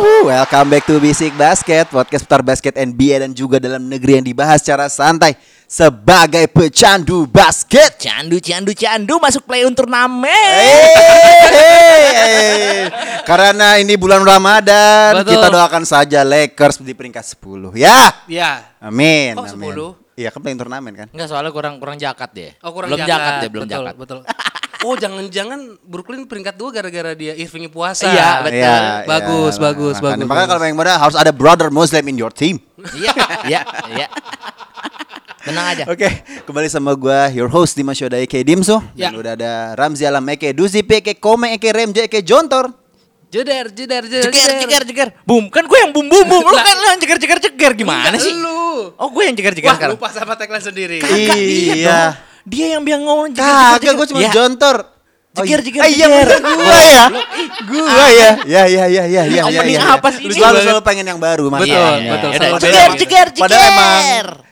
Yuhu, welcome back to Basic Basket, podcast putar basket NBA dan juga dalam negeri yang dibahas secara santai sebagai pecandu basket. Candu, candu, candu masuk play in turnamen. Hey, Karena ini bulan Ramadan, Betul. kita doakan saja Lakers di peringkat 10. Ya. Ya. Amin. Kok amin. 10? Iya, kan play turnamen kan? Enggak soalnya kurang kurang jakat deh. Oh kurang belum jakat, deh, belum betul, jakat. Betul. Oh jangan-jangan Brooklyn peringkat dua gara-gara dia Irving puasa. Iya, betul. Iya, Bagus, iya, bagus, makanya. bagus, Makanya kalau yang muda harus ada brother Muslim in your team. Iya, iya, iya. Tenang aja. Oke, kembali sama gua your host Dimas Yoda Eke Dimso Ya. dan udah ada Ramzi Alam Eke Duzi Eke Kome Eke Remja Eke Jontor. Jeder, jeder, jeder. Jeger, jeger, jeger. Boom, kan gue yang boom, boom, boom. Lu kan lu yang jeger, jeger, jeger. Gimana Enggak, sih? Lu. Oh, gue yang jeger, jeger Wah sekarang. lupa sama tagline sendiri. Kagak, dia Iya. Dia yang bilang ngomong Kagak, gue cuma Ya. jontor. Iya. jeger, Ah, iya, jeger. bener, gua ya. Gua ya. Ya, ya, ya, ya, ya. Opening ya, ya. apa sih selalu selalu pengen yang baru, Mas. Betul, Iya, iya, betul. iya. Jeger, jeger. Padahal emang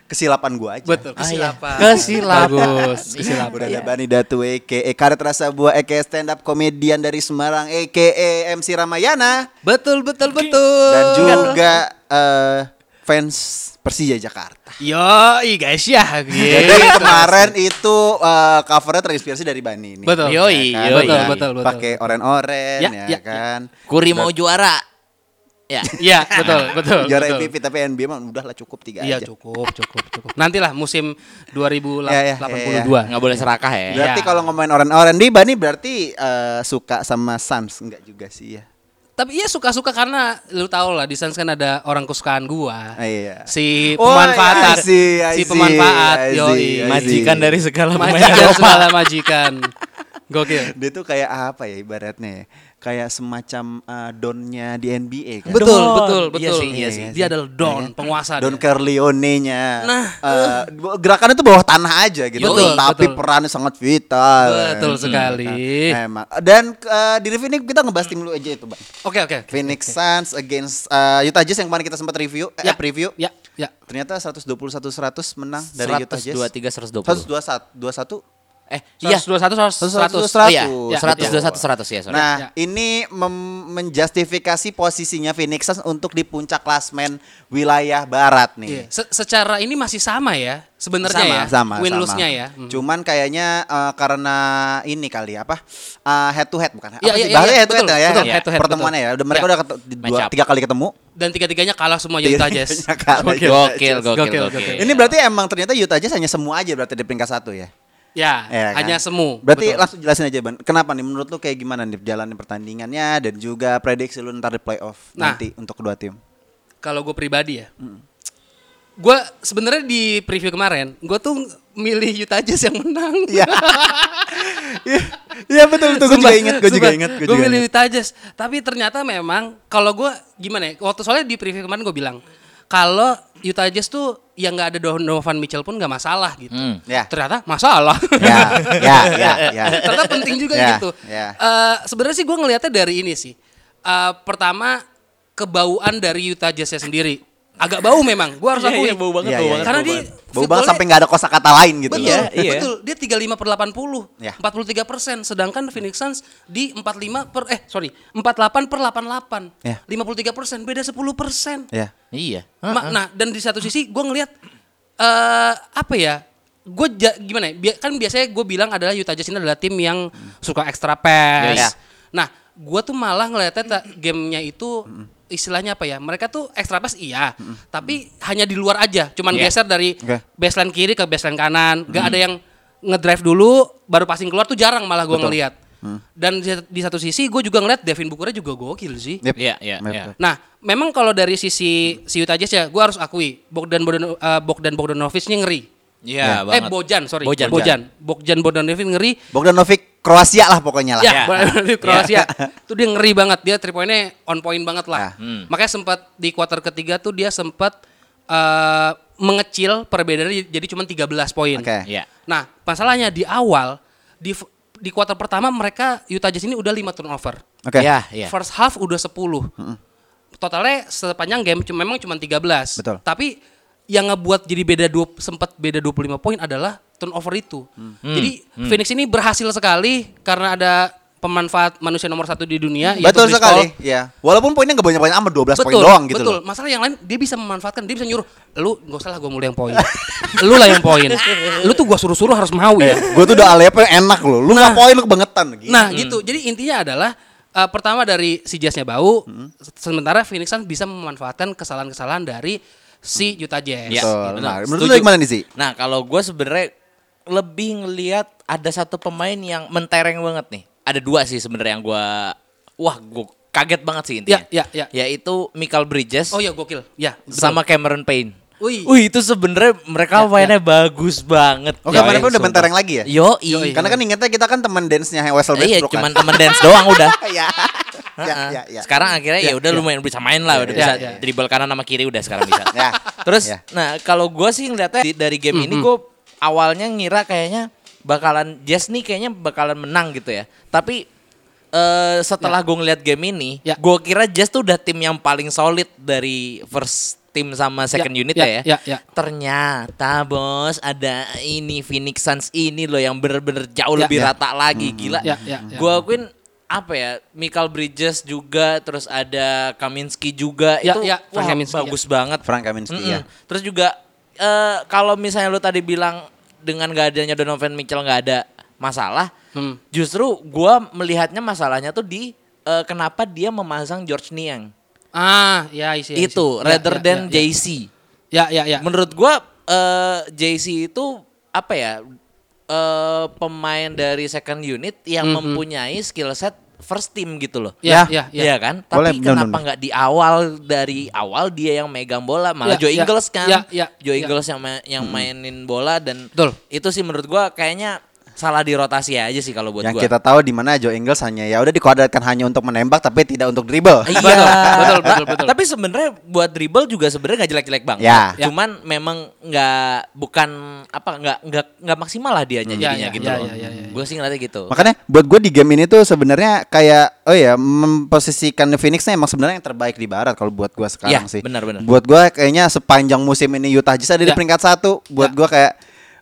kesilapan gua aja. Betul, Ah, iya. kesilapan. Kesilapan. Bagus, Iya. kesilapan. Udah ada Bani Datu Eke, e karet rasa buah Eke stand up komedian dari Semarang Eke MC Ramayana Betul, betul, betul. dan juga eh, fans Persija Jakarta. Yo, guys ya. Jadi Gitu. kemarin itu eh, covernya terinspirasi dari Bani ini. Betul. Yoi, Ya kan? yoi. Betul, betul, betul. Pakai oren-oren Ya, ya, ya, kan. Kuri mau juara. Ya. Iya, betul, betul. Juara betul. MVP tapi NBA mah udahlah cukup tiga Iya aja. cukup, cukup, cukup. Nantilah musim 2082. Ya, ya, ya, ya. Nggak boleh serakah ya. Berarti Iya. kalau ngomongin oren-oren di Bani berarti eh, suka sama Suns enggak juga sih ya. Tapi iya suka-suka karena lu tau lah di Suns kan ada orang kesukaan gua. Ah, iya. Si Oh, pemanfaat. I see, I si pemanfaat. See. Majikan dari segala Majikan segala majikan. Gokil. Dia tuh kayak apa ya ibaratnya ya? Kayak semacam eh, donnya di NBA kan. Betul, Don. betul, Iya betul. sih, iya sih. Dia adalah don, Iya. penguasa. Don. Corleone-nya. Nah, Eh, gerakannya tuh bawah tanah aja gitu. Betul, tapi betul. perannya sangat vital. Betul Hmm, sekali. kan. Emang. Dan eh, di review ini kita ngebahas tim dulu aja itu, Bang. Oke, oke. oke. Phoenix Suns against eh, Utah Jazz yang kemarin kita sempat review, eh, Ya, preview. Ya, ya. Ternyata 121-100 menang dari Utah Jazz. 123 120. 121 21 Eh, iya. 121 100. 100. Oh iya, Ya, 121 100 ya, sorry. Nah, Ya. ini menjustifikasi posisinya Phoenix Suns untuk di puncak klasmen wilayah barat nih. Iya. Se- secara ini masih sama ya sebenarnya sama, ya. sama, Win sama. lose-nya ya. Hmm. Cuman kayaknya eh, karena ini kali apa? Eh, head to head bukan? Iya, apa iya, sih? iya, iya, head to head betul, ya. betul, head to head, Pertemuannya ya. Udah mereka Iya. udah di dua, tiga kali ketemu. Dan tiga-tiganya kalah semua Utah Jazz. Gokil, gokil, Gokil, gokil. gokil. Ini berarti emang ternyata Utah Jazz hanya semua aja berarti di peringkat satu ya. Ya, Ya kan? hanya semu. Berarti Betul. langsung jelasin aja Ban. Kenapa nih menurut lu kayak gimana nih jalan pertandingannya dan juga prediksi lu ntar di playoff Nah. nanti untuk kedua tim. kalau gue pribadi ya, gue sebenarnya di preview kemarin, gue tuh milih Utah Jazz yang menang. Iya. Iya, Iya betul betul. Gue juga inget. Gue juga inget. Gue milih Utah Jazz. Tapi ternyata memang kalau gue gimana ya? Waktu soalnya di preview kemarin gue bilang kalau Utah Jazz tuh yang nggak ada Donovan Mitchell pun nggak masalah gitu. Hmm. Ya. Ternyata masalah. Ya, ya, ya, ya. Ternyata penting juga Ya, gitu. ya. Eh, Sebenarnya sih gue ngelihatnya dari ini sih. Eh, pertama kebauan dari Utah Jazz sendiri. Agak bau memang. Gue harus Iya, akui. iya, bau banget, Iya, bau iya, banget. Karena bau dia. Bau banget sampai nggak ada kosakata lain gitu. Betul, Iya, iya. betul. Dia 35 per 80, Ya. 43 persen. Sedangkan Phoenix Suns di 45 per, eh sorry, 48 per 88. Ya. 53 persen, beda 10 persen. Ya. Iya. Ma- Nah, dan di satu sisi gue ngelihat eh apa ya? Gue gimana ya? Kan biasanya gue bilang adalah Utah Jazz ini adalah tim yang suka extra pass. Ya. Nah, gue tuh malah ngelihatnya ta- gamenya itu istilahnya apa ya? Mereka tuh extra pass iya, tapi hanya di luar aja. Cuman Iya. geser dari Oke. baseline kiri ke baseline kanan. Gak ada yang ngedrive dulu baru passing keluar tuh jarang malah gue ngelihat. Dan di, di satu sisi gue juga ngeliat Devin Booker juga gokil sih. Yep. Iya, iya, Yep. iya. Nah, memang kalau dari sisi si Utah Jazz ya, gue harus akui Bogdan Bogdan, eh, Bogdan Bogdanovic-nya ngeri. Ya. Iya, Eh banget. Bojan, sorry. Bojan. Bojan. Bogdan Bogdanovic ngeri. Bogdanovic Kroasia lah pokoknya lah. Ya, Bogdanovic Kroasia. Itu dia ngeri banget. Dia three point-nya on point banget Ya. lah. Hmm. Makanya sempat di kuarter ketiga tuh dia sempat eh, mengecil perbedaannya jadi cuma 13 poin. Oke. Iya. Nah, masalahnya di awal di di kuarter pertama mereka Utah Jazz ini udah 5 turnover. Oke. Iya, iya. First half udah 10. Totalnya sepanjang game cuma memang cuma 13. Betul. Tapi yang ngebuat jadi beda dua sempat beda 25 poin adalah turnover itu. Jadi Phoenix ini berhasil sekali karena ada pemanfaat manusia nomor satu di dunia yaitu Betul sekali. Ya. Walaupun poinnya nggak banyak-banyak amat 12 poin Betul, doang gitu betul. loh. Masalah yang lain dia bisa memanfaatkan, dia bisa nyuruh, lu nggak usah lah gue mulai yang poin. lu lah yang poin. Lu tuh gua suruh-suruh harus mau ya. Gue tuh udah alepnya enak loh. Lu nggak poin lu kebangetan gitu. Nah gitu, jadi intinya adalah uh, pertama dari si Jazznya bau, Hmm. sementara Phoenix Suns bisa memanfaatkan kesalahan-kesalahan dari si Utah Jazz. Iya. Betul. Nah, menurut lu gimana nih sih? Nah, kalau gue sebenarnya lebih ngelihat ada satu pemain yang mentereng banget nih. Ada dua sih sebenarnya yang gue, wah gue kaget banget sih intinya. Ya, ya, ya. Yaitu Michael Bridges Oh ya gokil, ya. betul. sama Cameron Payne. Wih. Wih itu sebenarnya mereka mainnya bagus banget. Oke, coy. kemarin udah Sumpah. mentereng lagi ya? Yo, Yoi. Karena kan ingetnya kita kan teman dance-nya Wessel iya, Westbrook cuman kan. temen dance doang udah. Iya. Ya, ya, ya. Sekarang akhirnya ya udah lumayan bisa main lah, udah Ya, bisa ya. dribble kanan sama kiri udah sekarang bisa. Ya. Terus, Ya. nah kalau gue sih ngeliatnya di- dari game ini gue awalnya ngira kayaknya bakalan Jazz nih kayaknya bakalan menang gitu ya. Tapi eh setelah gue ngeliat game ini, Ya. gue kira Jazz tuh udah tim yang paling solid dari first team sama second Ya, unit ya, ya, ya, ya. Ternyata bos ada ini Phoenix Suns ini loh yang bener-bener jauh Ya, lebih ya. rata lagi gila. Ya, ya, ya. Gue akuin apa ya, Michael Bridges juga, terus ada Kaminsky juga Ya, itu ya, Frank wah, Kaminsky, bagus banget. Frank Kaminsky Mm-mm. ya. Terus juga eh, kalau misalnya lu tadi bilang dengan gak adanya Donovan Mitchell nggak ada masalah, Hmm. justru gua melihatnya masalahnya tuh di eh, kenapa dia memasang George Niang. Ah, ya isi. isi. itu Ya, rather ya, than ya, ya. JC. Ya, ya, ya. Menurut gua eh, JC itu apa ya? eh, pemain dari second unit yang Mhm. mempunyai skill set first team gitu loh. Ya, Ya. ya, ya. Iya kan? Boleh, Tapi kenapa nggak di awal dari awal dia yang megang bola malah Ya, Joe ya, Ingles kan? ya, ya, Joe ya. Ingles yang ma- yang mainin bola dan Betul. itu sih menurut gua kayaknya salah di rotasi aja sih kalau buat Yang gua. kita tahu di mana Joe Ingles hanya ya udah dikuadratkan hanya untuk menembak tapi tidak untuk dribble. Iya, betul, betul, Ta- betul. Tapi sebenarnya buat dribble juga sebenarnya nggak jelek-jelek banget. Ya. Cuman memang nggak bukan apa nggak nggak nggak maksimal lah dianya Ya, jadinya ya, gitu. ya, loh. ya, ya, ya. Gue sih ngeliatnya gitu. Makanya buat gue di game ini tuh sebenarnya kayak oh ya memposisikan Phoenixnya emang sebenarnya yang terbaik di barat kalau buat gue sekarang Ya, sih. benar-benar. Buat gue kayaknya sepanjang musim ini Utah Jazz ada di Ya. peringkat satu. Buat Ya. gue kayak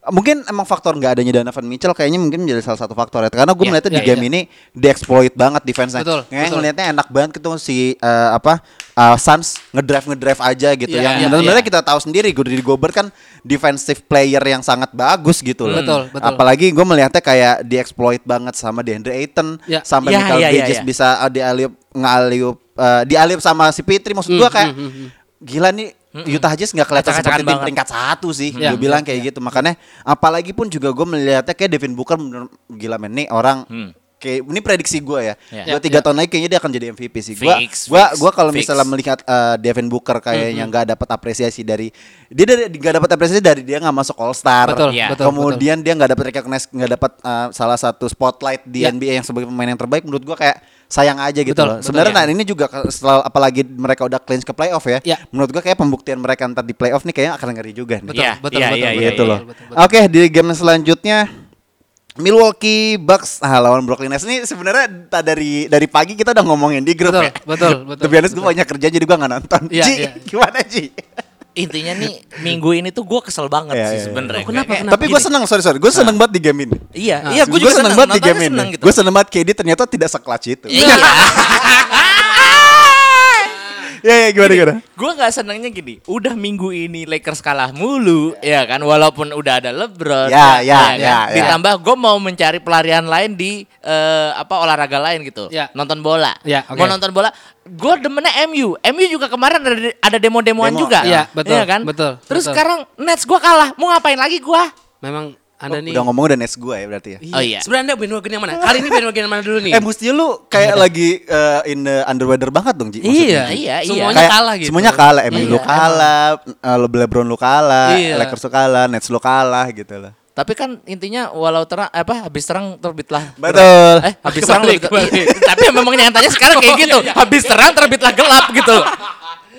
mungkin emang faktor nggak adanya Donovan Mitchell kayaknya mungkin menjadi salah satu faktor ya. Karena gue Ya, melihatnya di ya, game ya. ini dieksploit banget defense-nya. Betul, Kayak betul. ngelihatnya enak banget gitu si eh, apa uh, Suns ngedrive ngedrive aja gitu. Ya, yang ya, benar-benar ya. kita tahu sendiri Rudy Gobert kan defensive player yang sangat bagus gitu loh. Betul, betul. Apalagi gue melihatnya kayak dieksploit banget sama DeAndre Ayton Ya. sampai Ya, Michael ya, ya, Bridges ya. bisa uh, dialiup ngaliup uh, dialiup sama si Pitri maksud Hmm, kayak hmm, hmm, gila nih Utah Jazz nggak kelihatan Acak-acakan seperti tim banget. peringkat satu sih. Ya, gue bilang ya, kayak gitu. Makanya apalagi pun juga gue melihatnya kayak Devin Booker gila men nih orang Hmm. Kayak ini prediksi gue ya Ya. dua tiga Ya. tahun lagi kayaknya dia akan jadi MVP sih gue fix, gua kalau fix. misalnya melihat uh, Devin Booker kayaknya nggak dapat apresiasi dari dia dari nggak dapat apresiasi dari dia nggak masuk All Star Betul, Ya. betul, kemudian dia nggak dapat recognize nggak dapat uh, salah satu spotlight di Ya. NBA yang sebagai pemain yang terbaik menurut gua kayak sayang aja gitu Betul, loh. betul, Sebenarnya ya. nah ini juga setelah apalagi mereka udah clinch ke playoff ya. Ya. Menurut gua kayak pembuktian mereka ntar di playoff nih kayaknya akan ngeri juga nih. Betul, Iya, betul, iya, betul, iya, betul, iya, gitu iya. loh. betul, betul. Oke, di game selanjutnya Milwaukee Bucks ah, lawan Brooklyn Nets ini sebenarnya dari dari pagi kita udah ngomongin di grup Betul, ya. betul, betul. Tapi honest gue banyak kerja jadi gue nggak nonton. Iya, Ji, iya. gimana Ji? Intinya nih minggu ini tuh gue kesel banget Iya, sih iya, iya. sebenarnya. Oh, kenapa, kenapa? Tapi gue seneng, sorry sorry, gue seneng banget di game ini. Iya, Nah, iya gue juga seneng, banget di nontonnya game ini. seneng gitu. Gue seneng banget KD ternyata tidak seklutch itu. Iya. Ya, ya gimana gimana? gue nggak senengnya gini. Udah minggu ini Lakers kalah mulu, ya kan. Walaupun udah ada LeBron, Ya, ya, kan? ya, ya. Ditambah gue mau mencari pelarian lain di eh, apa olahraga lain gitu. Ya. Nonton bola. Ya, oke. Mau nonton bola. Gue demennya MU. MU juga kemarin ada ada demo-demoan Demo, juga. Iya, betul, kan. betul, Terus betul. sekarang Nets gue kalah. Mau ngapain lagi gue? Memang Anda Oh, nih Udah ngomong udah Nets gue ya berarti ya. Oh iya. Sebenarnya Anda bandwagon yang mana? Kali ini bandwagon yang mana dulu nih? Eh mestinya lu kayak lagi eh, in the underweather banget dong Ji. maksudnya. iya, Iya, iya. Semuanya Kayak kalah gitu. Semuanya kalah, MU lu Iya, kalah, eh, LeBron lu kalah, Iya. Lakers lu kalah, Nets lu kalah gitu loh. Tapi kan intinya walau terang apa habis terang terbitlah. Betul. Eh, habis terang terbit- kebalik. Iya, Tapi memang nyatanya sekarang kayak Oh, gitu. iya, iya. Habis terang terbitlah gelap gitu.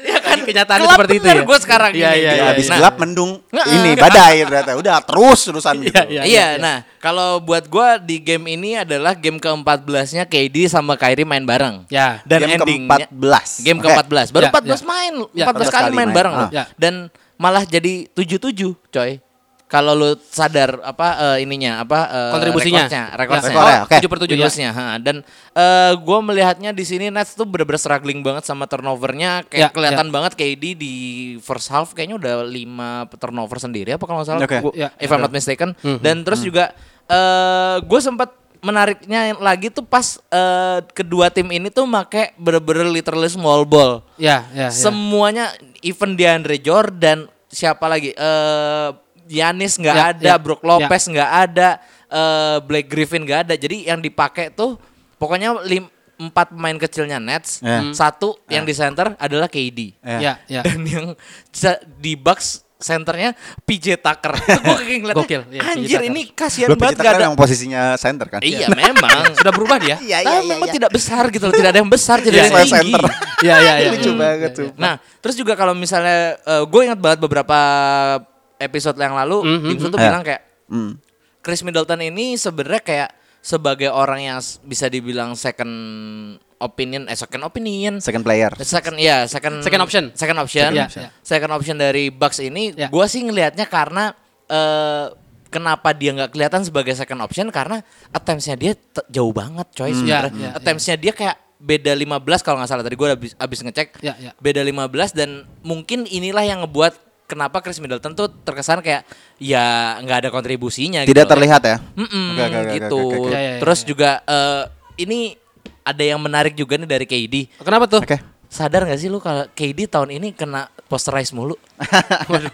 Iya kan kenyataannya Gelap seperti itu ya. gue sekarang Iya, ini. iya, Ya, iya. habis Nah, gelap mendung ini badai berarti. Udah terus urusan gitu. Iya, Iya, nah kalau buat gua di game ini adalah game ke-14-nya KD sama Kyrie main bareng. Ya. Dan Game endingnya ke-14. Game Oke. ke-14. Baru Ya, 14 ya. main, Ya, 14 kali 14 main main. bareng Ah. loh. Ya. Dan malah jadi 7-7, coy. Kalau lu sadar apa eh, ininya apa eh, Kontribusinya. rekornya, Ya. rekornya. Rekornya, oke. 7 per 7 ya. Ha. Dan eh gue melihatnya di sini Nets tuh bener-bener struggling banget sama turnovernya. Kayak Ya, kelihatan banget KD di first half kayaknya udah 5 turnover sendiri apa kalau nggak salah. Oke. Gua- Ya. if I'm not mistaken. Dan terus juga eh gue sempat menariknya lagi tuh pas eh, kedua tim ini tuh make bener-bener literally small ball. Ya, ya, ya. Semuanya even DeAndre Jordan siapa lagi? Eh Giannis nggak Ya, ada, ya, Brook Lopez nggak ada, eh Blake Griffin nggak ada. Jadi yang dipakai tuh pokoknya lim, empat pemain kecilnya Nets, Ya. satu yang di center adalah KD. Ya, ya. Dan yang di Bucks senternya PJ Tucker. Gue kayak ngeliatnya, Gokil, iya, PJ anjir Tucker. ini kasihan banget gak kan ada. yang posisinya center kan? Iya memang. Sudah berubah dia? Iya, Tapi memang tidak besar gitu loh, tidak ada yang besar, tidak Iya, ada yang iya. tinggi. Center. Iya, iya, iya. Lucu banget tuh. Nah, terus juga kalau misalnya gue ingat banget beberapa episode yang lalu, Mhm, Dimsu tuh mhm. bilang kayak Hmm. Chris Middleton ini sebenarnya kayak sebagai orang yang bisa dibilang second opinion, eh second opinion, Second player. second ya second Second option. second option, Second option. second option dari Bucks ini, Ya. gue sih ngelihatnya karena eh, kenapa dia nggak kelihatan sebagai second option karena attempts-nya dia jauh banget, coy. sebenarnya. Ya, ya, attempts-nya dia kayak beda 15 kalau nggak salah tadi gue abis, abis ngecek Ya, ya. beda 15 dan mungkin inilah yang ngebuat kenapa Chris Middleton tuh terkesan kayak ya nggak ada kontribusinya Tidak gitu. terlihat ya? Gitu. Terus juga eh, ini ada yang menarik juga nih dari KD. Kenapa tuh? Oke. Sadar gak sih lu kalau KD tahun ini kena posterize mulu? Waduh.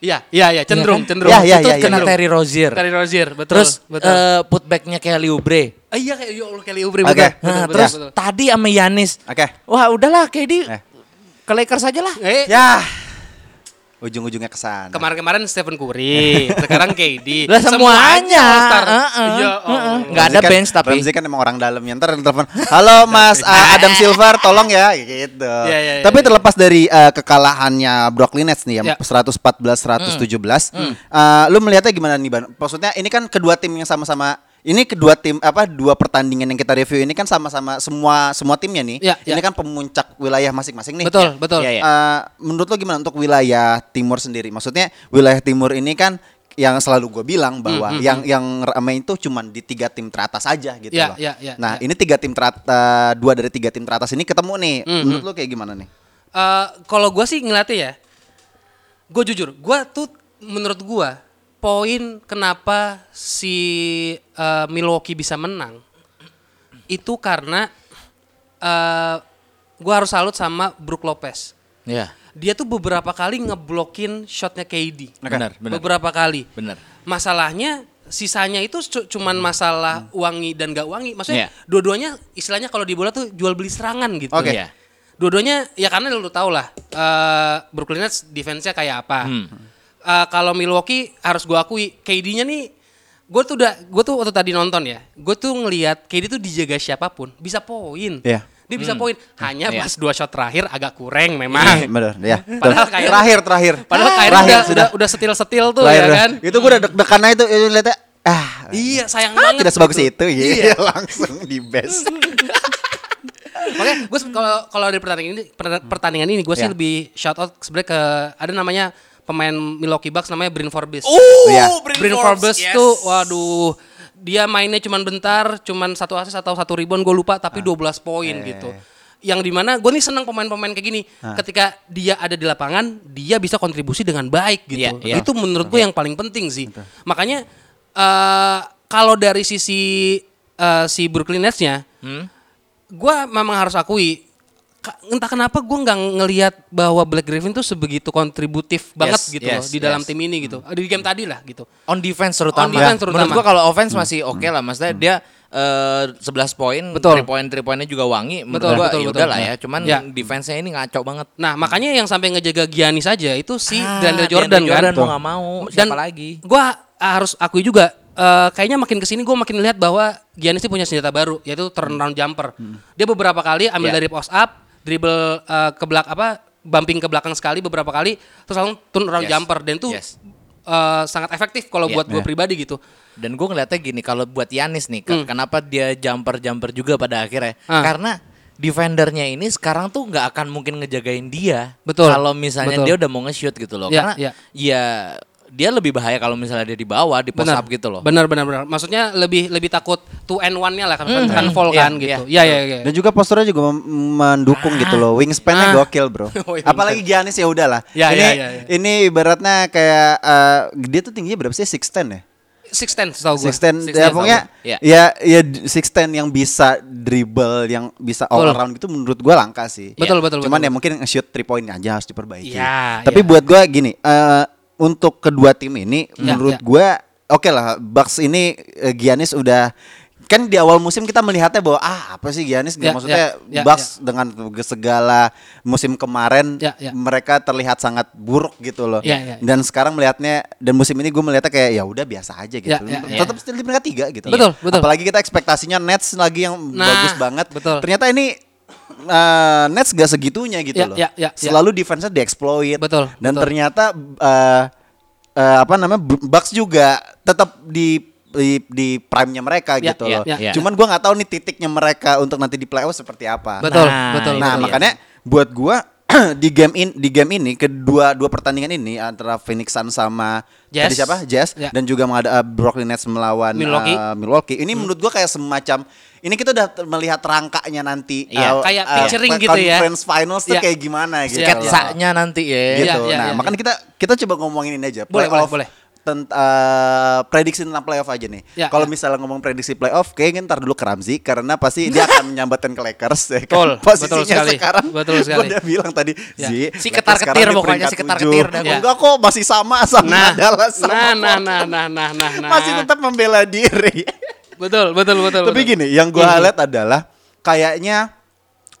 Iya, iya, iya, cenderung, Iya kan? cenderung. Ya, ya, itu ya, ya, kena ya. Terry Rozier. Terry Rozier, betul. Terus betul. eh, putbacknya Kelly Oubre. Ah, iya kayak ya Allah Kelly Oubre Oke. betul. Nah, betul, terus betul, tadi sama Yanis. Oke. Wah udahlah KD Eh. ke Lakers aja lah. Eh, Ya. Ujung-ujungnya ke sana. kemarin-kemarin Stephen Curry, sekarang KD. Lah semuanya. Iya, Heeh. Allah. Nggak ada Ramzi kan- bench tapi. Ramzi kan emang orang dalamnya ntar telepon halo mas uh, Adam Silver tolong ya gitu Iya, iya, iya, tapi iya. terlepas dari uh, kekalahannya Brooklyn Nets nih ya Ya. 114 117 uh, lu melihatnya gimana nih Ban maksudnya ini kan kedua tim yang sama-sama ini kedua tim apa dua pertandingan yang kita review ini kan sama-sama semua semua timnya nih Ya, ya. ini kan pemuncak wilayah masing-masing nih Betul, betul. Iya, iya. Eh, menurut lo gimana untuk wilayah timur sendiri? Maksudnya wilayah timur ini kan yang selalu gue bilang bahwa Hmm, yang yang ramai itu cuman di tiga tim teratas aja gitu Ya, loh. ya, ya, nah ya. ini tiga tim teratas dua dari tiga tim teratas ini ketemu nih. Hmm, Menurut lo kayak gimana nih? Eh, kalau gue sih ngeliatnya ya, gue jujur, gue tuh menurut gue poin kenapa si eh, Milwaukee bisa menang itu karena eh gue harus salut sama Brook Lopez. Iya. Dia tuh beberapa kali ngeblokin shotnya KD. Benar, benar. Beberapa kali. Benar. Masalahnya sisanya itu cu- cuman masalah wangi dan gak wangi. Maksudnya Iya. dua-duanya istilahnya kalau di bola tuh jual beli serangan gitu. Oke. Iya. Dua-duanya ya karena lu tau lah eh Brooklyn Nets defense-nya kayak apa. Hmm. Eh, kalau Milwaukee harus gua akui KD-nya nih gue tuh udah gue tuh waktu tadi nonton ya gue tuh ngelihat KD tuh dijaga siapa pun bisa poin Iya. dia bisa poin hanya Iya. pas dua shot terakhir agak kurang memang Bener, ya. Padahal kayak- terakhir terakhir. padahal kayak terakhir udah, sudah. udah udah setil setil tuh Terakhir ya kan Itu gue udah deg-degan aja itu itu lihatnya ah. iya sayang ah, banget tidak sebagus gitu. itu ya. iya langsung di best. makanya gue kalau kalau dari pertandingan ini per- pertandingan ini gue sih Ya. lebih shout out sebenarnya ke ada namanya pemain Milwaukee Bucks namanya Bryn Forbes. Uh, Iya. Bryn Forbes tuh waduh dia mainnya cuman bentar cuman satu assist atau satu rebound gue lupa tapi 12 poin gitu. Yang di mana gue nih seneng pemain-pemain kayak gini ketika dia ada di lapangan dia bisa kontribusi dengan baik gitu. Iya, iya. itu menurut gue yang paling penting sih. Makanya eh kalau dari sisi eh, si Brooklyn Nets-nya Hmm? gue memang harus akui entah kenapa gue nggak ngelihat bahwa Black Griffin tuh sebegitu kontributif banget Yes, gitu loh yes, di dalam yes. tim ini gitu. Di game tadi lah gitu. On defense terutama. On defense terutama. Menurut gua kalau offense masih oke lah. Maksudnya dia eh, 11 poin, Betul. 3 poin 3 poinnya juga wangi. Menurut Betul, gua betul, ya betul. udah lah ya. Cuman Ya. defense-nya ini ngaco banget. Nah makanya yang sampai ngejaga Giannis aja itu si Ah, DeAndre DeAndre Jordan, kan. Jordan mau nggak mau, siapa lagi? Gue harus akui juga eh, kayaknya makin ke sini gue makin lihat bahwa Giannis ini punya senjata baru yaitu turnaround jumper. Dia beberapa kali ambil Ya. dari post up, dribble eh, ke belak apa bumping ke belakang sekali beberapa kali terus langsung turnaround Yes. jumper dan itu Yes. eh, sangat efektif kalau Ya. buat gue pribadi gitu. Dan gue ngeliatnya gini, kalau buat Yanis nih, ke- kenapa dia jumper-jumper juga pada akhirnya? Hmm. Karena defendernya ini sekarang tuh nggak akan mungkin ngejagain dia. Betul. Kalau misalnya Betul. dia udah mau nge-shoot gitu loh. Ya, Karena ya. ya dia lebih bahaya kalau misalnya dia di bawah, di post up gitu loh. Benar benar benar. Maksudnya lebih lebih takut two and one-nya lah kan Hmm. kan fall Iya, kan iya. gitu. Iya iya iya. Dan juga posturnya juga mendukung gitu loh. Wingspan-nya Ah. gokil, Bro. Oh, iya, Apalagi Giannis ya udahlah. Ya, ini ya, ya, ya. ini ibaratnya kayak eh, dia tuh tingginya berapa sih? 6'10 ya? Six ten setahu gue. 6'10 Six ya ten pokoknya tau gua. ya ya 6'10 yang bisa dribble yang bisa all Betul. around gitu menurut gua langka sih. Betul, betul, Cuman betul. ya mungkin shoot 3 point aja harus diperbaiki. Ya, Tapi ya. buat gua gini, eh, untuk kedua tim ini Ya, menurut ya. gua oke lah Bucks ini eh, Giannis udah kan di awal musim kita melihatnya bahwa ah apa sih Giannis Ya, maksudnya ya, ya, Bucks dengan segala musim kemarin Ya, ya. mereka terlihat sangat buruk gitu loh. Ya, ya, ya. Dan sekarang melihatnya dan musim ini gue melihatnya kayak ya udah biasa aja gitu. Ya, ya, ya. Tetap still di peringkat tiga gitu. Betul, betul. Apalagi kita ekspektasinya Nets lagi yang Nah, bagus banget. betul. Ternyata ini eh, Nets gak segitunya gitu Ya, loh. ya, ya, ya. Selalu defense-nya dieksploit. Betul, Dan betul. ternyata eh, eh, apa namanya Bucks juga tetap di di, di prime-nya mereka Ya, gitu ya, loh. ya, ya. Cuman gua nggak tahu nih titiknya mereka untuk nanti di playoff seperti apa. Betul, Nah, betul. Nah, dia. makanya buat gua di game in di game ini kedua dua pertandingan ini antara Phoenix Suns sama Jazz. tadi siapa? Jazz Ya. dan juga ada uh, Brooklyn Nets melawan Milwaukee. uh, Milwaukee. Ini menurut gua kayak semacam ini kita udah melihat rangkanya nanti Iya, uh, kayak uh, picturing gitu ya. Conference finals tuh Iya. kayak gimana gitu. Iya, loh. Sketsanya nanti ya. Gitu. Iya, iya, nah, iya, makanya kita kita coba ngomongin ini aja. Boleh, Playoff boleh, boleh. Tent- eh, prediksi tentang playoff aja nih. Ya, Kalau ya. misalnya ngomong prediksi playoff, kayaknya ntar dulu ke Ramzi karena pasti dia akan menyambatkan ke Lakers ya kan. Betul, Posisinya betul sekali. sekarang. Betul gua sekali. udah bilang tadi, Ya. Zi, Si sekarang di pokoknya, si ketar-ketir tujuh. dah. Enggak kok masih sama sama Nah, Dallas sama nah, nah, nah, nah, nah, nah, nah. Masih tetap membela diri. Betul, betul, betul. Tapi betul. gini, yang gua Mhm. lihat adalah kayaknya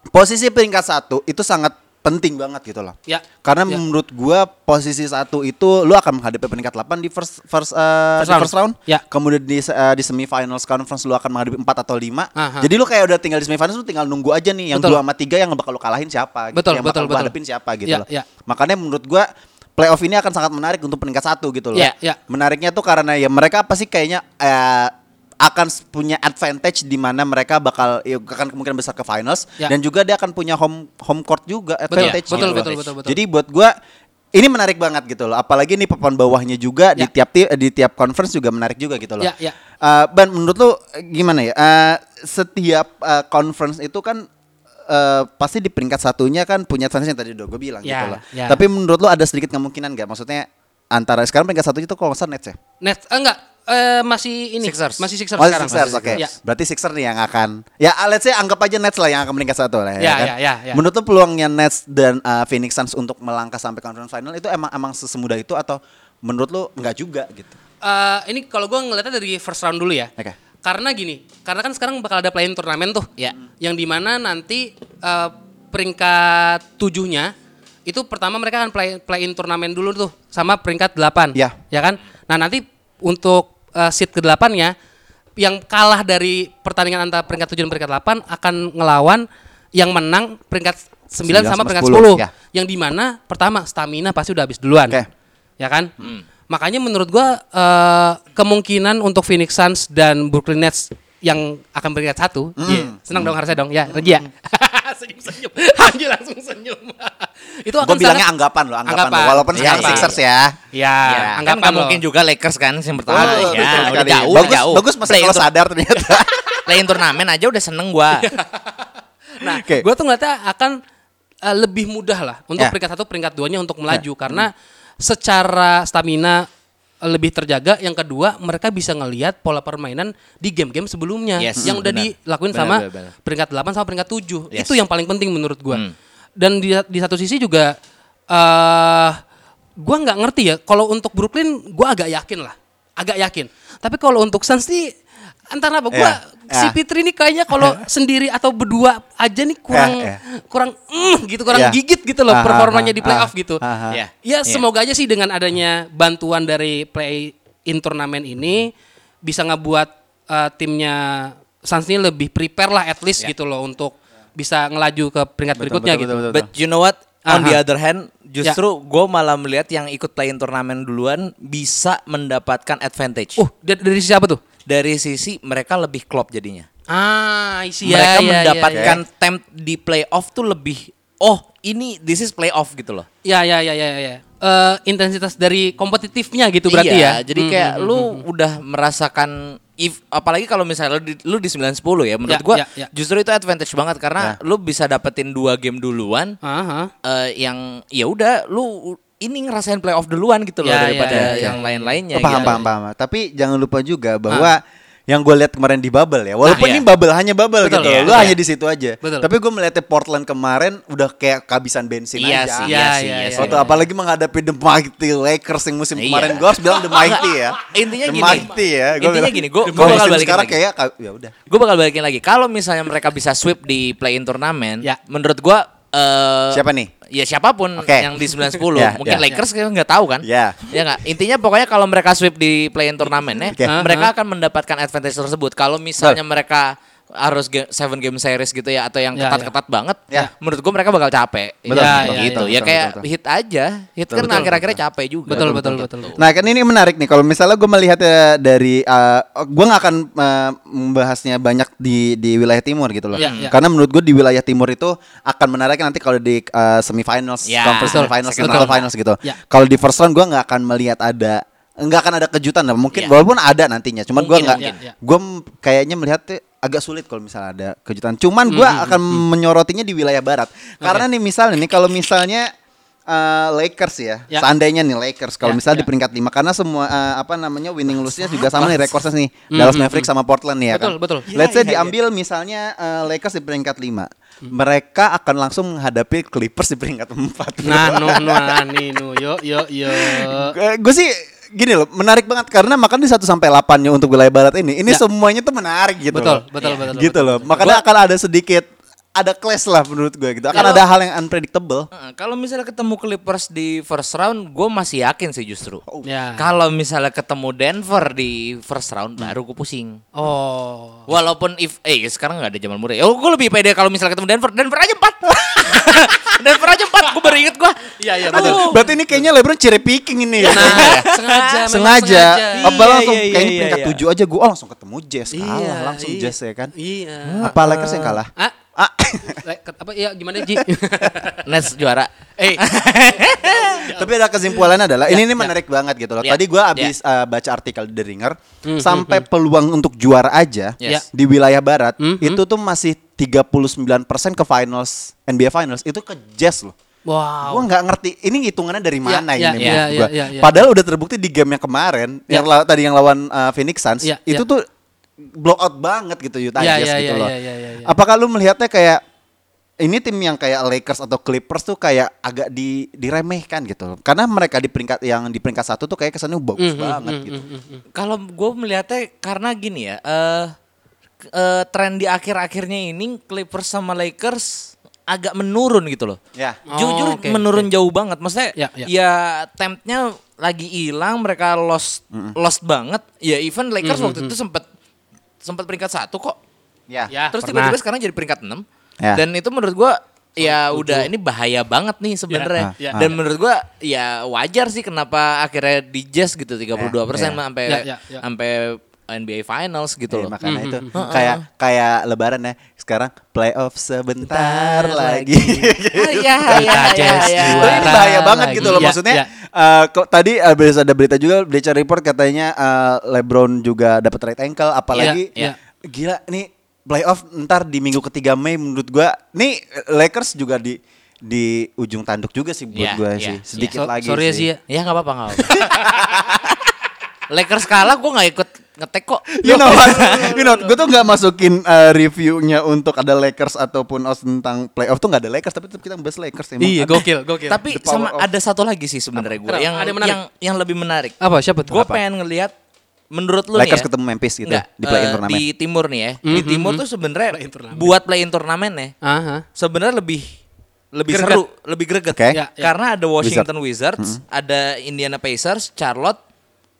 posisi peringkat satu itu sangat penting banget gitu loh. Ya. Karena Ya. menurut gua posisi satu itu lu akan menghadapi peringkat 8 di first first, uh, First di round. first round. Ya. Kemudian di uh, di semifinals conference lu akan menghadapi 4 atau 5. Aha. Jadi lu kayak udah tinggal di semifinals lu tinggal nunggu aja nih yang Betul. 2 sama 3 yang bakal lu kalahin siapa gitu. Betul, yang betul, bakal lu betul. hadapin siapa gitu Ya, loh. ya. Makanya menurut gua playoff ini akan sangat menarik untuk peringkat satu gitu loh. Ya, ya. Menariknya tuh karena ya mereka pasti kayaknya eh, akan punya advantage di mana mereka bakal ya, akan kemungkinan besar ke finals Ya. dan juga dia akan punya home home court juga Betul, advantage. betul, gitu betul, betul, betul. Jadi buat gua ini menarik banget gitu loh. Apalagi nih papan bawahnya juga di Ya. tiap ti- di tiap conference juga menarik juga gitu loh. Ya, ya. Eh, Ban menurut lu eh, gimana ya? Eh, setiap eh, conference itu kan eh, pasti di peringkat satunya kan punya advantage yang tadi udah gue bilang Ya, gitu loh. ya. Tapi menurut lu ada sedikit kemungkinan nggak? Maksudnya antara sekarang peringkat satu itu kalau nggak salah Nets ya? Net eh, enggak eh, masih ini Sixers. masih Sixers Oh, sekarang. Sixers, oke. Ya. Berarti Sixers nih yang akan ya ah, let's say anggap aja Nets lah yang akan meningkat satu lah ya, Ya, kan? ya, ya, ya. Menurut lu peluangnya Nets dan uh, Phoenix Suns untuk melangkah sampai conference final itu emang emang sesemudah itu atau menurut lu enggak juga gitu? Eh, ini kalau gue ngeliatnya dari first round dulu ya. Oke. Karena gini, karena kan sekarang bakal ada play-in turnamen tuh. Ya. Yang di mana nanti eh, peringkat tujuhnya itu pertama mereka akan play play-in turnamen dulu tuh sama peringkat 8. Ya. Ya kan? Nah, nanti untuk eh, seat ke-8-nya yang kalah dari pertandingan antara peringkat 7 dan peringkat 8 akan ngelawan yang menang peringkat 9 Sembilan sama sama peringkat 10, 10. ya. Yang di mana pertama stamina pasti udah habis duluan. Oke. Ya kan? Makanya menurut gua eh, kemungkinan untuk Phoenix Suns dan Brooklyn Nets yang akan peringkat satu, iya. senang dong harusnya dong, ya, Regi ya. Senyum-senyum, Anjir langsung senyum. itu akan Gue bilangnya sangat- anggapan loh, anggapan, Anggapan. loh. Walaupun Iya, sekarang iya. Sixers ya. Ya, Ya, kan anggapan loh. mungkin juga Lakers kan yang pertama. Oh, ya, betul udah jauh, bagus, jauh. bagus masih kalau sadar ternyata. Play-in turnamen aja udah seneng gua. Nah, Oke. gue tuh ngeliatnya akan eh, lebih mudah lah untuk Ya. peringkat satu, peringkat duanya untuk melaju karena secara stamina lebih terjaga. Yang kedua, mereka bisa ngelihat pola permainan di game-game sebelumnya Yes, yang udah benar. dilakuin Benar, sama benar, benar. peringkat 8 sama peringkat 7. Yes. Itu yang paling penting menurut gua. Hmm. Dan di di satu sisi juga eh gua nggak ngerti ya kalau untuk Brooklyn gua agak yakin lah. Agak yakin. Tapi kalau untuk Suns sih entah apa gua Ya, si ya. Fitri ini kayaknya kalau sendiri atau berdua aja nih kurang Ya, ya. kurang mm, gitu kurang Ya. gigit gitu loh performanya di playoff ah, gitu. ah, ah. Ya. Ya Iya. semoga aja sih dengan adanya bantuan dari play in turnamen ini bisa ngebuat uh, timnya Suns ini lebih prepare lah at least gitu loh untuk bisa ngelaju ke peringkat berikutnya betul, gitu. betul, betul. But you know what? On Aha. the other hand, justru Ya. gue malah melihat yang ikut play-in turnamen duluan bisa mendapatkan advantage. Uh, dari, dari sisi apa tuh? Dari sisi mereka lebih klop jadinya. Ah, isi mereka ya, ya, mendapatkan ya, temp di playoff tuh lebih oh ini this is playoff gitu loh. ya, ya, ya, ya, ya. ya. Eh, intensitas dari kompetitifnya gitu berarti iya, ya. jadi Hmm, kayak hmm, lu hmm, hmm. udah merasakan if apalagi kalau misalnya lu di, lu di 9 10 ya menurut Ya, gua ya, ya. justru itu advantage banget karena lu bisa dapetin dua game duluan Aha. eh, yang ya udah lu ini ngerasain playoff duluan gitu loh Ya, ya, daripada ya, ya, yang ya. lain-lainnya paham, gitu. paham, paham. Tapi jangan lupa juga bahwa yang gue lihat kemarin di bubble ya, walaupun Ah, iya. ini bubble hanya bubble Betul, gitu, iya, lu iya. hanya di situ aja. Betul. Tapi gue melihatnya Portland kemarin udah kayak kehabisan bensin Iya aja. sih, Iya, iya sih, iya, iya iya. apalagi menghadapi The Mighty Lakers yang musim Iya. kemarin gue harus bilang The Mighty ya. Intinya The gini. Mighty ya. Gua Intinya bilang, gini, gua bakal balikin sekarang lagi. kayak ya udah. Gue bakal balikin lagi. Kalau misalnya mereka bisa sweep di play-in turnamen, Ya. menurut gua eh, Siapa nih? Ya siapa pun Oke. yang di 9 10. Ya, Mungkin ya. Lakers kita nggak tahu kan? Ya. Ya nggak. Intinya pokoknya kalau mereka sweep di play-in turnamen ya, Oke. mereka akan mendapatkan advantage tersebut. Kalau misalnya mereka harus ge- seven game series gitu ya atau yang Ya, ketat-ketat banget, Ya. menurut gua mereka bakal capek. Betul, Ya, betul, gitu. betul, ya betul, kayak betul. hit aja. Hit Betul, kan betul, akhir-akhirnya capek juga. Betul, betul, betul. Nah kan ini menarik nih kalau misalnya gue melihatnya dari uh, gue nggak akan uh, membahasnya banyak di di wilayah timur gitu loh. Ya, ya. Karena menurut gue di wilayah timur itu akan menarik nanti kalau di uh, semifinals, Ya, conference betul. conference round. finals gitu. Ya. Kalau di first round gue nggak akan melihat ada nggak akan ada kejutan lah. Mungkin Ya. walaupun ada nantinya, cuman gue Mungkin, nggak, mungkin. Ya. gue kayaknya melihatnya agak sulit kalau misalnya ada kejutan. Cuman gue Hmm, akan menyorotinya di wilayah barat. Karena nih misalnya nih kalau misalnya uh, Lakers ya, Ya. seandainya nih Lakers kalau Ya, misalnya di ya. peringkat 5 karena semua uh, apa namanya winning lose-nya juga sama nih rekornya nih Dallas Mavericks sama Portland nih ya Betul, kan. betul. Let's say Iya, iya, diambil misalnya uh, Lakers di peringkat 5. Mereka akan langsung menghadapi Clippers di peringkat 4. Nah, no, no, nah, nih, no, yo, yo, yo. gue sih gini loh, menarik banget karena makanya di 1 sampai 8-nya untuk wilayah barat ini, ini Ya. semuanya tuh menarik gitu Betul, loh. betul, betul, Gitu betul, loh. betul. Makanya akan ada sedikit ada clash lah menurut gue gitu. Akan Kalau- ada hal yang unpredictable. Heeh, Kalau misalnya ketemu Clippers di first round, gue masih yakin sih justru. Ya. Kalau misalnya ketemu Denver di first round, baru gue pusing. Oh. Walaupun if eh sekarang nggak ada Jamal Murray. Oh, gue lebih pede kalau misalnya ketemu Denver. Denver aja empat. Denver aja empat. Gue baru inget gue. Iya, iya, Betul. betul. Berarti ini kayaknya LeBron cherry picking ini ya. Nah, sengaja, memang sengaja. Apa Iya, langsung iya, iya, kayaknya iya, peringkat iya. 7 aja gue oh langsung ketemu Jazz kalah Iya, langsung iya. Jazz ya kan. Iya. Apa Lakers yang kalah? Ah, Ah. apa ya gimana Ji? Nets juara. Eh, Tapi ada kesimpulannya adalah Ya, ini ini ya. menarik banget gitu loh. Ya, Tadi gua habis uh, baca artikel The Ringer Hmm, sampai peluang untuk juara aja Yes. di wilayah barat Hmm, itu tuh masih 39% ke finals NBA finals itu ke Jazz loh. wow. Gua nggak ngerti ini hitungannya dari mana ini ya. Padahal udah terbukti di game yang kemarin Ya. yang tadi yang lawan uh, Phoenix Suns itu tuh blow out banget gitu Utah Ya, Jazz ya, gitu ya, loh. ya, ya, ya, ya. Apakah lu melihatnya kayak ini tim yang kayak Lakers atau Clippers tuh kayak agak di diremehkan gitu loh. Karena mereka di peringkat yang di peringkat satu tuh kayak kesannya bagus Mhm, banget mhm, gitu. mhm, mhm. Kalau gue melihatnya karena gini ya. eh k- eh, tren di akhir-akhirnya ini Clippers sama Lakers agak menurun gitu loh. Ya. Oh, Jujur oke, menurun jauh banget. Maksudnya Ya, ya. ya, tempnya lagi hilang, mereka lost lost banget. Ya even Lakers Mhm, waktu itu sempat sempat peringkat satu kok. Ya. Ya, Terus pernah. tiba-tiba sekarang jadi peringkat 6. Ya. Dan itu menurut gua ya udah ini bahaya banget nih sebenarnya. Ya, ya. Dan menurut gua ya wajar sih kenapa akhirnya di Jazz gitu 32% Ya, ya. sampai Ya, ya, ya. sampai NBA Finals gitu Eh, loh. makanya Mhm, itu mhm. kayak kayak lebaran ya. Sekarang playoff sebentar lagi. Ah, Iya, Kita iya, iya, iya. Itu juara ini bahaya banget lagi. gitu loh Ya, maksudnya. ya. eh, kok tadi habis ada berita juga Bleacher Report katanya eh, LeBron juga dapat right ankle apalagi Ya, gila nih playoff ntar di minggu ketiga Mei menurut gua nih Lakers juga di di ujung tanduk juga sih buat Ya, gua ya, sih ya. sedikit So- lagi sorry ya sih. Ya. Ya nggak apa-apa nggak apa-apa. Lakers kalah gue nggak ikut ngetek kok. You know what? You know, gue tuh nggak masukin uh, reviewnya untuk ada Lakers ataupun os tentang playoff tuh nggak ada Lakers, tapi tetap kita bahas Lakers emang. Iya, Ada- gokil, gokil. Tapi sama of- ada satu lagi sih sebenarnya gue yang Ada yang yang yang lebih menarik. apa siapa tuh? Gue pengen ngelihat menurut lu Lakers nih ya, ketemu Memphis gitu Enggak, di play-in eh, turnamen. di timur nih ya. Di timur tuh sebenarnya turnamen. buat play-in turnamen ya. Aha. Sebenarnya lebih lebih Greget. seru, lebih greget. Oke. Ya, ya. Karena ada Washington Wizards, ada Indiana Pacers, Charlotte,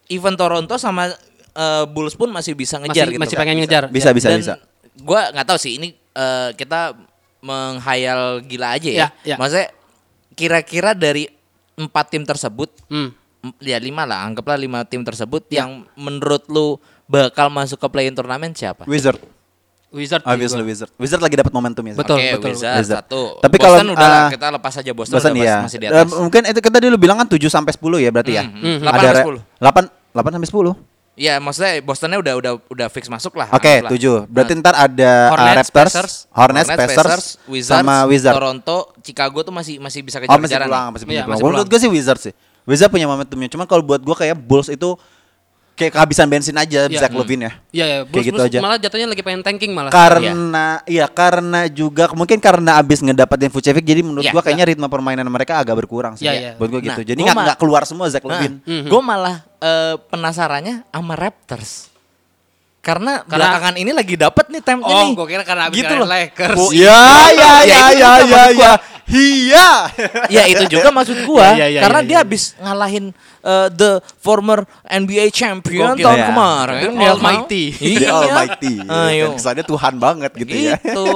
even Toronto sama eh, Bulls pun masih bisa ngejar Masih- gitu. masih kan. pengen ngejar. Bisa, bisa, Dan bisa. Gua nggak tahu sih ini eh, kita menghayal gila aja ya. Ya, ya. Maksudnya kira-kira dari empat tim tersebut, Hmm. ya lima lah, anggaplah lima tim tersebut yang menurut lu bakal masuk ke play-in turnamen siapa? Wizard. Wizard. Obviously juga. Wizard. Wizard lagi dapat momentumnya. Betul, Oke, betul. Wizards Wizard. satu. Tapi Boston kalau, udah lah, ah, kita lepas aja Boston, Bosan udah iya. masih di atas. mungkin itu kita dulu bilang kan 7 sampai 10 ya berarti ya. Hmm, hmm. 8 sampai 10. 8 8 sampai 10. Iya, maksudnya Bostonnya udah udah udah fix masuk lah. Oke, anggaplah. 7. Berarti Nah, ntar ada uh, Hornets, Raptors, Pacers. Hornets, Pacers, Wizards, sama Wizard. Toronto, Chicago tuh masih masih bisa Oh, kejar masih kejaran. peluang, masih punya Iya, peluang. masih Menurut gue sih Wizard sih. Wizard punya momentumnya. Cuman kalau buat gue kayak Bulls itu kayak kehabisan bensin aja Iya. Zach Levine ya. Iya, iya. Kayak Bulls, gitu Bulls aja. Malah jatuhnya lagi pengen tanking malah. Karena iya karena juga mungkin karena abis ngedapetin Vucevic jadi menurut Iya. gua kayaknya ritme permainan mereka agak berkurang sih. Iya, iya. Buat gua gitu. Nah, jadi gua nggak nggak keluar semua Zach Nah, Levine. gue malah eh, penasarannya sama Raptors. Karena, Karena- belakangan ini lagi dapet nih time Oh, ini. gua kira karena abis gitu loh. Lakers. Oh, Ya ya Ya, ya itu ya juga ya maksud ya. Iya. ya itu juga maksud gua Iya, iya, iya, karena iya, dia iya. habis ngalahin eh, the former NBA champion Gokil. tahun Iya. kemarin The ya kan? Almighty. The Iya. Almighty. Ayo. Dan kesannya Tuhan banget gitu ya. Gitu.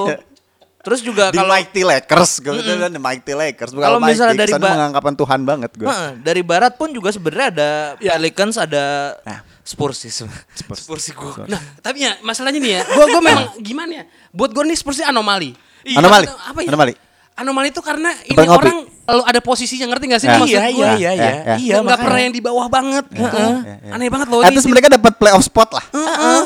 Terus juga The kalau Mighty Lakers, gue betul kan The Mighty Lakers. Bukan Kalau misalnya Almighty, dari kesannya ba- mengangkapan Tuhan banget gue. Heeh, dari barat pun juga sebenarnya ada Pelicans, ada Nah. Spurs sih. Spurs. Spurs sih gua. Nah, tapi ya masalahnya nih ya, gua gua memang gimana ya? Buat gua nih seperti anomali. Anomali? Apa ya? Anomali? Anomali itu karena ini Tempat ngopi. Kalau ada posisinya ngerti gak sih Ya. maksud Iya, gua? iya, iya, iya. Ya, ya. Iya, nggak makanya. pernah yang di bawah banget gitu. Aneh banget loh least mereka dapat playoff spot lah.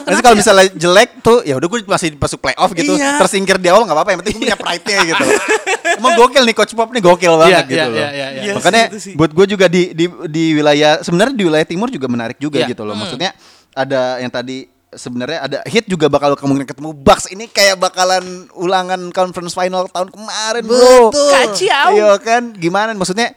Nanti kalau misalnya jelek tuh ya udah gue masih masuk playoff gitu. Iya. Tersingkir di awal nggak apa-apa. Yang penting gue punya pride-nya gitu. Emang gokil nih coach Pop nih gokil banget Iya, gitu iya, loh. iya, iya, iya. Iya Makanya buat gue juga di di di wilayah sebenarnya di wilayah timur juga menarik juga Iya. gitu loh. Maksudnya ada yang tadi sebenarnya ada hit juga bakal kemungkinan ketemu Bucks ini kayak bakalan ulangan conference final tahun kemarin bro. Betul. Kacau. Iya kan gimana maksudnya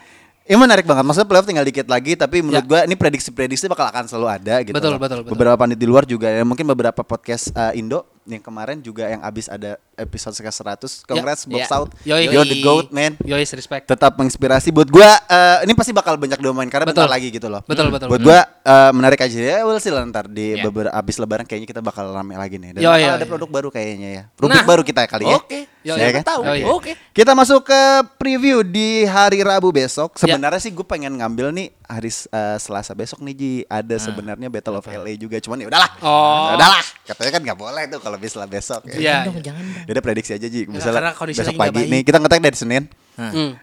ini menarik banget. Maksudnya playoff tinggal dikit lagi tapi menurut Ya. gua ini prediksi-prediksi bakal akan selalu ada gitu. Betul, loh. betul, betul. Beberapa pandit di luar juga ya mungkin beberapa podcast uh, Indo yang kemarin juga yang abis ada episode ke 100. Congrats Box Ya. Out. Yoi. You're the goat man Yois respect. tetap menginspirasi buat gua eh, ini pasti bakal banyak domain karena bentar Betul. lagi gitu loh. Betul, betul. Buat gua eh, menarik aja ya, we'll see lah ntar di Ya. beberapa abis lebaran kayaknya kita bakal rame lagi nih. Dan Yo, bakal yo, ada yo. produk baru kayaknya ya. Rubrik Nah. baru kita kali ya. Oke. Yo, Ya kan? tahu. Oke. Kita masuk ke preview di hari Rabu Ya. besok. Sebenarnya sih gue pengen ngambil nih hari eh, Selasa besok nih Ji. Ada sebenarnya Battle of LA juga. Cuman ya udahlah. Oh. Ya udahlah. Katanya kan nggak boleh tuh kalau bisa besok. Ya. Iya. Dong, jangan dong. Ya udah prediksi aja Ji. karena Misalnya kondisi besok pagi baik. nih kita ngetek dari Senin. Hmm.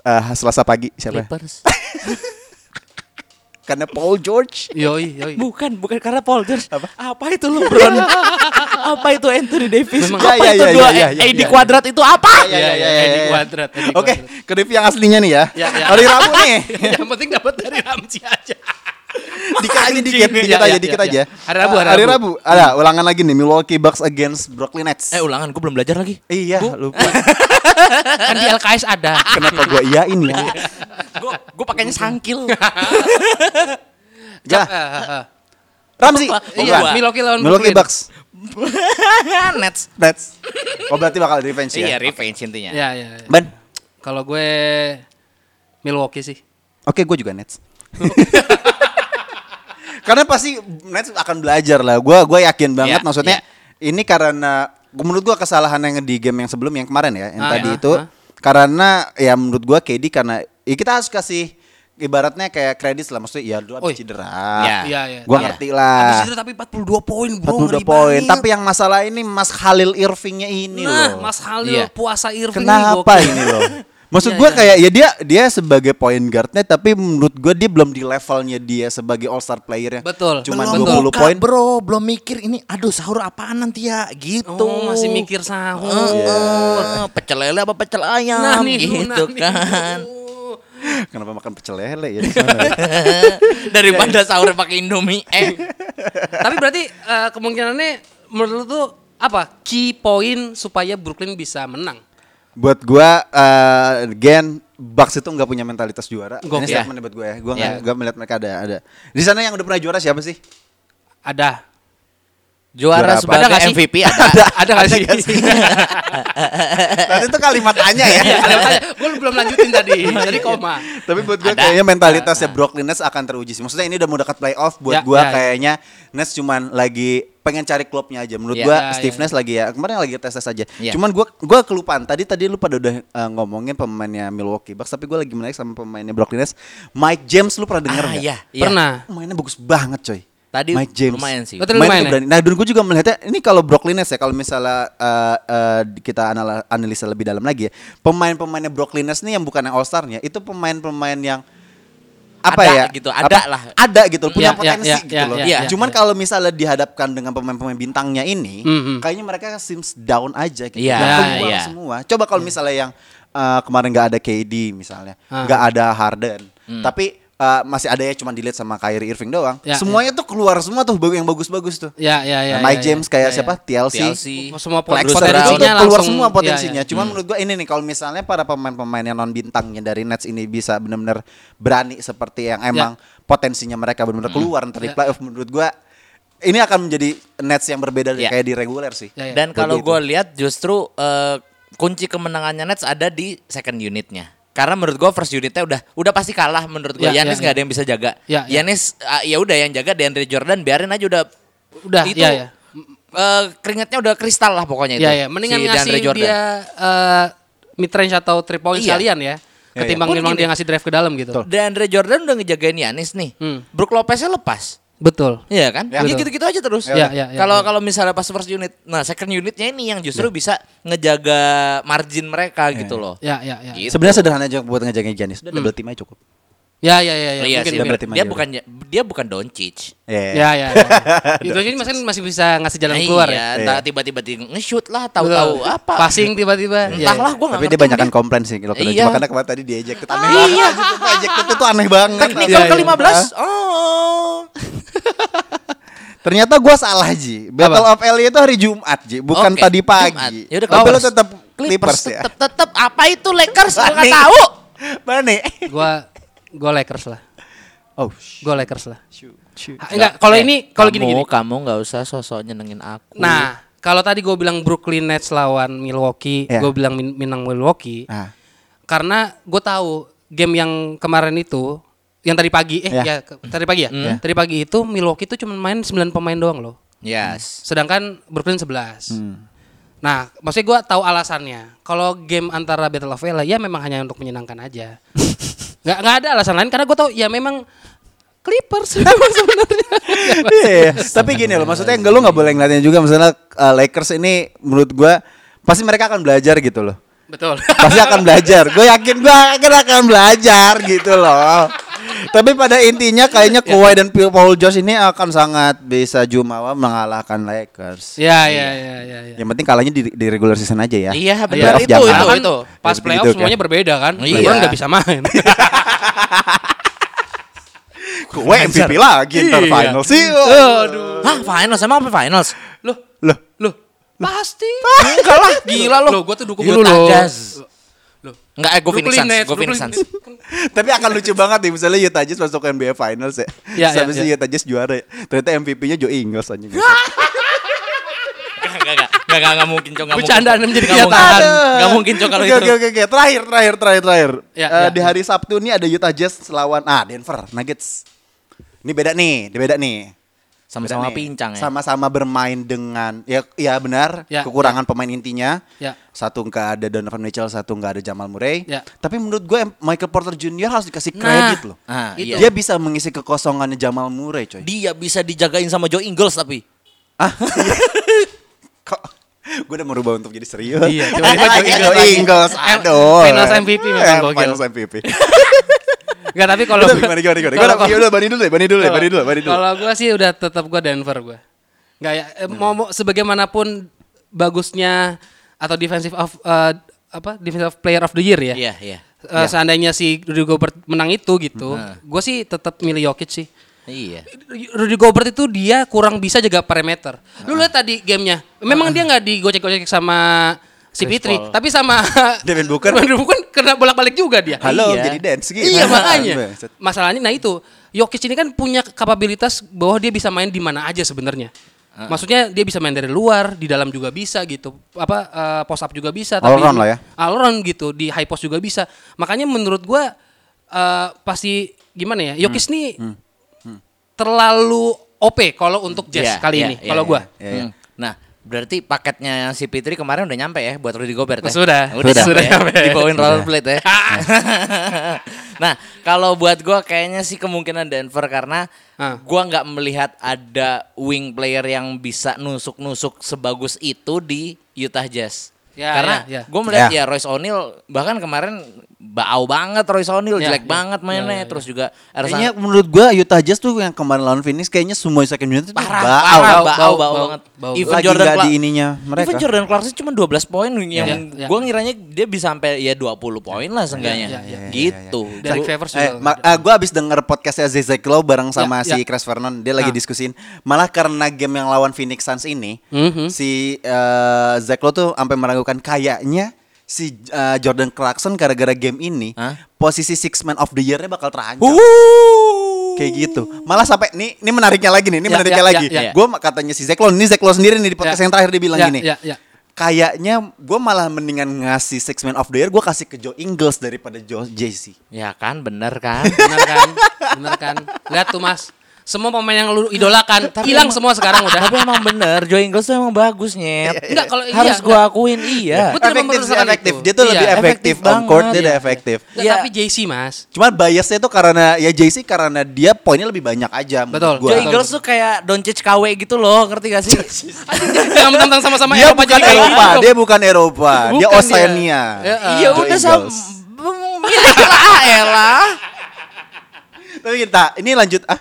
Eh, Selasa pagi siapa? Clippers. Karena Paul George. Yoi, yoi. Bukan, bukan karena Paul George. Apa? itu LeBron? apa itu Anthony Davis? Memang- apa Ya, itu ya, dua ya, ya, AD ya. kuadrat itu apa? Ya, ya, ya, ya, Eddie ya. Kuadrat, Oke, ke review yang aslinya nih ya. Ya, ya. Hari Rabu nih. Yang penting dapat dari Ramzi aja. dikit aja dikit, dikit Ya, aja, ya, dikit ya, aja. Hari Rabu, hari hari Rabu. Ada ulangan lagi nih Milwaukee Bucks against Brooklyn Nets. Eh ulangan, gue belum belajar lagi. iya, lupa. kan di LKS ada. Kenapa gua iyain ya? Gue gue pakainya sangkil. Ya. Ramzi. Iya, Gua. Milwaukee lawan Milwaukee. Bucks Nets. Nets. Oh berarti bakal revenge Iya, ya? revenge intinya. Ya, ya. ya. Ban. Kalau gue Milwaukee sih. Oke, gue juga Nets. Karena pasti Nets akan belajar lah. Gua gua yakin banget Ya, maksudnya ya. ini karena menurut gua kesalahan yang di game yang sebelum yang kemarin ya, yang Ah, tadi ya, itu ah. karena ya menurut gua KD karena ya kita harus kasih ibaratnya kayak kredit lah maksudnya ya lu Oi. habis cedera. Ya. Iya, iya. Gua Iya. ngerti lah. Habis itu tapi 42 poin, Bro. 42 ngeri poin. Tapi yang masalah ini Mas Khalil Irvingnya ini nah, loh. Mas Halil Iya. puasa Irving Kenapa ini loh? Maksud Iya, gua iya. kayak ya dia dia sebagai point guardnya tapi menurut gua dia belum di levelnya dia sebagai all star player ya. Betul. Cuma Belum 20 buka, poin. bro, belum mikir ini. Aduh sahur apaan nanti ya, gitu. Oh, masih mikir sahur. Eh, eh, pecel lele apa pecel ayam, Nah, nih, gitu nah, nih. kan. Kenapa makan pecel lele ya di sana? Daripada sahur pakai Indomie. Eh, Tapi berarti eh, kemungkinannya menurut lu tuh apa? Key point supaya Brooklyn bisa menang. Buat gua eh, again Bucks itu nggak punya mentalitas juara. Gokil. Ini statement buat gue ya. Gua nggak Iya. nggak melihat mereka ada ada. Di sana yang udah pernah juara siapa sih? Ada. Juara Juara sebagai Ada sih? MVP ada. Ada nggak sih? Tadi itu kalimat tanya ya. Iya, ada tanya. Gue belum lanjutin tadi. Tadi koma. Tapi buat gue Ada. kayaknya mentalitasnya Brooklyn Nets akan teruji sih. Maksudnya ini udah mau dekat playoff. Buat Ya, gue ya, ya. kayaknya Nets cuman lagi pengen cari klubnya aja. Menurut Ya. gue Ya, Steve ya. Nash lagi ya kemarin lagi tes tes aja. Ya. Cuman gue gua kelupaan. Tadi tadi lu pada udah uh, ngomongin pemainnya Milwaukee Bucks. Tapi gue lagi menarik sama pemainnya Brooklyn Nets. Mike James lu pernah denger Ah, iya, iya. Pernah. Mainnya bagus banget coy. Tadi Mike James. lumayan sih. Betul. Mainnya lumayan ya? berani. Nah, dan gue juga melihatnya ini kalau Brooklyn Nets ya, kalau misalnya uh, uh, kita analisa lebih dalam lagi ya, pemain-pemainnya Brooklyn Nets nih yang bukan yang All Star-nya, itu pemain-pemain yang apa Ada ya? gitu, ada Apa? lah. Ada gitu, punya Ya, ya, potensi ya, gitu ya, loh. ya, ya, Cuman ya. kalau misalnya dihadapkan dengan pemain-pemain bintangnya ini, Mhm. kayaknya mereka seems down aja gitu. Iya, Keluar iya. semua. Coba kalau misalnya yang uh, kemarin nggak ada KD misalnya, Ah. nggak ada Harden, tapi uh, masih ada ya cuma dilihat sama Kyrie Irving doang. Ya, Semuanya tuh keluar semua tuh yang bagus-bagus tuh. Ya, ya, ya. Nah, Mike ya, James ya, kayak ya, siapa? ya. TLC. TLC. Semua Flex Bruce potensi Brown. itu keluar langsung- semua potensinya. iya. Cuman menurut gua ini nih kalau misalnya para pemain-pemain yang non bintangnya dari Nets ini bisa benar-benar berani seperti yang emang potensinya mereka benar-benar keluar ntar di Ya. playoff menurut gua ini akan menjadi Nets yang berbeda dari Ya. kayak di reguler sih. Ya, ya. Dan kalau gue lihat justru eh, kunci kemenangannya Nets ada di second unitnya. Karena menurut gue first unitnya udah udah pasti kalah menurut gue. Ya, Yanis ya, nggak ya. ada yang bisa jaga. Ya, ya. Yanis ah, ya udah yang jaga DeAndre Jordan biarin aja udah Udah, itu ya, ya. eh, keringatnya udah kristal lah pokoknya itu. Ya, ya. Mendingan si ngasih DeAndre Jordan. dia eh, mid range atau three point Iya. sekalian ya. Ya, Ketimbang ya. memang Pun dia ngasih drive ke dalam gitu. DeAndre Jordan udah ngejagain Yanis nih. Hmm. Brook Lopeznya lepas. Betul. Iya kan? Ya. Ya, gitu-gitu aja terus. Ya, ya, ya, Kalau ya. kalau misalnya pas first unit, nah second unitnya ini yang justru bisa ngejaga margin mereka gitu loh. Ya, ya, ya. Gitu. Sebenarnya sederhana aja buat ngejagain Giannis. Udah double team aja cukup. Ya, ya, ya, ya. Iya sih, dia aja bukan dia bukan Doncic. Iya. Ya, ya. ya. Itu aja masih masih bisa ngasih jalan Nah, keluar iya, ya. Iya. tiba-tiba di nge-shoot lah, tahu-tahu apa. Passing tiba-tiba. Ya, Entahlah, gue Tapi dia banyak kan komplain sih kalau Iya. makanya kemarin tadi dia ejected aneh Ah, banget iya. ejected itu aneh banget. Teknikal Iya, iya. ke-15. Oh. Ternyata gua salah Ji. Battle of LA itu hari Jumat Ji, bukan Oke, tadi pagi. Jumat. Yaudah, Tapi Clippers. tetap Clippers ya. tetep, tetep apa itu Lakers gue nggak tahu. Mana nih? Gua gua Lakers lah. Oh, Gua Lakers lah. Ah, Enggak, kalau Eh, ini kalau kamu- gini gini. kamu nggak usah sosok nyenengin aku. Nah, kalau tadi gue bilang Brooklyn Nets lawan Milwaukee, Iya. gue bilang min- menang Milwaukee. Ah. Karena gue tahu game yang kemarin itu, yang tadi pagi, eh Iya. ya ke- tadi pagi ya, tadi pagi itu Milwaukee itu cuma main 9 pemain doang loh. yes. Sedangkan Brooklyn 11. Hmm. Nah, maksudnya gue tahu alasannya. Kalau game antara Battle of LA ya memang hanya untuk menyenangkan aja. nggak nggak ada alasan lain karena gue tahu ya memang Clippers sebenarnya. Iya, tapi gini loh, maksudnya enggak lu nggak boleh ngeliatnya juga misalnya uh, Lakers ini menurut gua pasti mereka akan belajar gitu loh. Betul. Pasti akan belajar. Gue yakin gue akan belajar gitu loh. Tapi pada intinya kayaknya Kawhi dan Paul George ini akan sangat bisa jumawa mengalahkan Lakers. ya, ya, ya, ya, ya. Yang penting kalahnya di, di regular season aja ya. Iya, benar itu, itu, Kan itu. Pas Ya, playoff kan. semuanya berbeda kan. Iya. LeBron nggak bisa main. Kawhi MVP lagi ntar Iya. final sih. Aduh. Hah, finals emang apa finals? Loh, Loh, loh. Pasti. Enggak lah, gila lo. Loh, gua tuh dukung Utah. Jazz. Loh. Enggak, eh, gue Phoenix Suns, gue Phoenix Brooklyn Suns. Tapi akan lucu banget nih misalnya Utah Jazz masuk ke NBA Finals ya. Ya, Sampai ya, si ya. Utah Jazz juara ya. Ternyata MVP-nya Joe Ingles anjing. Enggak, enggak, enggak, enggak, enggak mungkin, Cok. Enggak mungkin. Bercandaan menjadi Nggak mungkin. kenyataan. Nggak mungkin, Cok, kalau itu. Oke oke oke. Terakhir terakhir terakhir terakhir. Ya, Eh, ya, di hari Sabtu ini ada Utah Jazz lawan ah Denver Nuggets. Ini beda nih, ini beda nih. Sama-sama pincang ya. Sama-sama bermain dengan ya ya benar Ya, kekurangan pemain intinya. Ya. Satu nggak ada Donovan Mitchell, satu nggak ada Jamal Murray. Ya. Tapi menurut gue Michael Porter Jr harus dikasih Nah, kredit loh. Ah, itu. iya. Dia bisa mengisi kekosongannya Jamal Murray, coy. Dia bisa dijagain sama Joe Ingles tapi. Ah. Kok gue udah merubah untuk jadi serius. Iya, tiba-tiba Joe Ingles Joe lagi. Ingles, Em- aduh. Finals MVP memang Eh, gokil. Finals MVP. Enggak, tapi kalau gimana gimana gimana. kalau- Gimana? Ya udah bani dulu deh, bani dulu deh, bani dulu, bani dulu. Kalau gue sih udah tetap gue Denver gue. Nggak ya, eh, mau, mau sebagaimanapun bagusnya atau defensive of eh, apa defensive player of the year ya. Iya, iya. eh, seandainya si Rudy Gobert menang itu gitu, Hmm. gue sih tetap milih Jokic sih. Iya. Rudy Gobert itu dia kurang bisa jaga perimeter. Lu lihat tadi gamenya, memang dia nggak digocek-gocek sama si Chris Fitri, Paul. tapi sama Devin Booker. Devin Booker kena bolak-balik juga dia. Halo, Iya. jadi dance gitu. Iya makanya. Masalahnya nah itu Jokic ini kan punya kapabilitas bahwa dia bisa main di mana aja sebenarnya. Maksudnya dia bisa main dari luar, di dalam juga bisa gitu. Apa eh, post up juga bisa All round lah ya. All round gitu, di high post juga bisa. Makanya menurut gua eh, pasti gimana ya? Jokic nih terlalu OP kalau untuk Jazz Iya, kali iya, ini. iya, kalau iya. gua. Iya, iya. Hmm. Nah, berarti paketnya si Fitri kemarin udah nyampe ya buat Rudy Gobert ya? Sudah. Udah, Sudah. Sudah ya? nyampe. Dibawain rollerblade ya. nah, kalau buat gua kayaknya sih kemungkinan Denver karena Ah. gua nggak melihat ada wing player yang bisa nusuk-nusuk sebagus itu di Utah Jazz. Ya, karena ya, ya. gue melihat Ya. ya Royce O'Neal bahkan kemarin bau banget Royce O'Neal Ya, jelek ya. banget mainnya Ya, ya, ya. terus juga Kayaknya menurut gua Utah Jazz tuh yang kemarin lawan Phoenix kayaknya semua second unit itu parah, bau. parah, Bau, bau, bau, bau, bau, banget. bau. Even Lagi Jordan di ininya mereka. Even Jordan Clarkson cuma 12 poin yang Ya, ya. gua ngiranya dia bisa sampai ya 20 poin lah seenggaknya. Ya, gitu. Derek Gua- Favors Eh, ah, gue abis denger podcastnya Zizek Lowe bareng sama si. Chris Vernon, dia lagi Ah. diskusin. Malah karena game yang lawan Phoenix Suns ini, Mhm. si eh, Zach Lowe tuh sampai meragukan kayaknya si eh, Jordan Clarkson gara-gara game ini, Hah? posisi six man of the year-nya bakal terancam. Uh. Kayak gitu. Malah sampai nih, ini menariknya lagi nih, ini Ya, menariknya ya, lagi. ya, ya. Gue katanya si Lowe, ini Lowe sendiri nih di podcast Ya. yang terakhir dia bilang Ya, gini. ya, ya. Kayaknya gue malah mendingan ngasih six man of the year, gue kasih ke Joe Ingles daripada Joe JC. Ya kan bener kan. Benar kan? Benar kan? Lihat tuh Mas. Semua pemain yang lu idolakan hilang emang- semua sekarang udah. Tapi emang bener Joe Ingles tuh emang bagus nyet. Enggak, kalau iya, harus gua akuin iya. Gua tidak efektif sih, efektif. Dia tuh Iya, lebih efektif efektif on court, dia udah Iya. efektif. Iya. tapi JC Mas. Cuma biasnya tuh karena ya JC karena dia poinnya lebih banyak aja Betul. gua. Joe Ingles tuh kayak Doncic KW gitu loh, ngerti gak sih? Jangan mentang sama-sama Dia Eropa bukan Eropa, gitu. dia bukan Eropa, dia Bukan Oceania. dia. Ya, Iya udah sama lah elah. Tapi kita ini lanjut ah